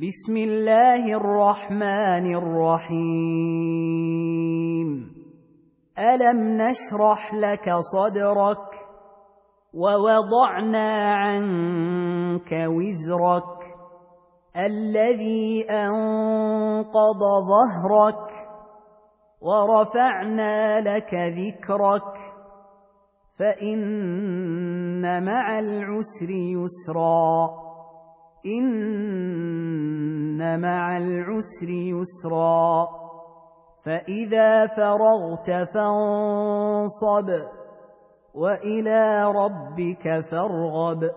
بسم الله الرحمن الرحيم. ألم نشرح لك صدرك ووضعنا عنك وزرك الذي أنقض ظهرك ورفعنا لك ذكرك فإن مع العسر يسرا. ان مع العسر يسرا فاذا فرغت فانصب والى ربك فارغب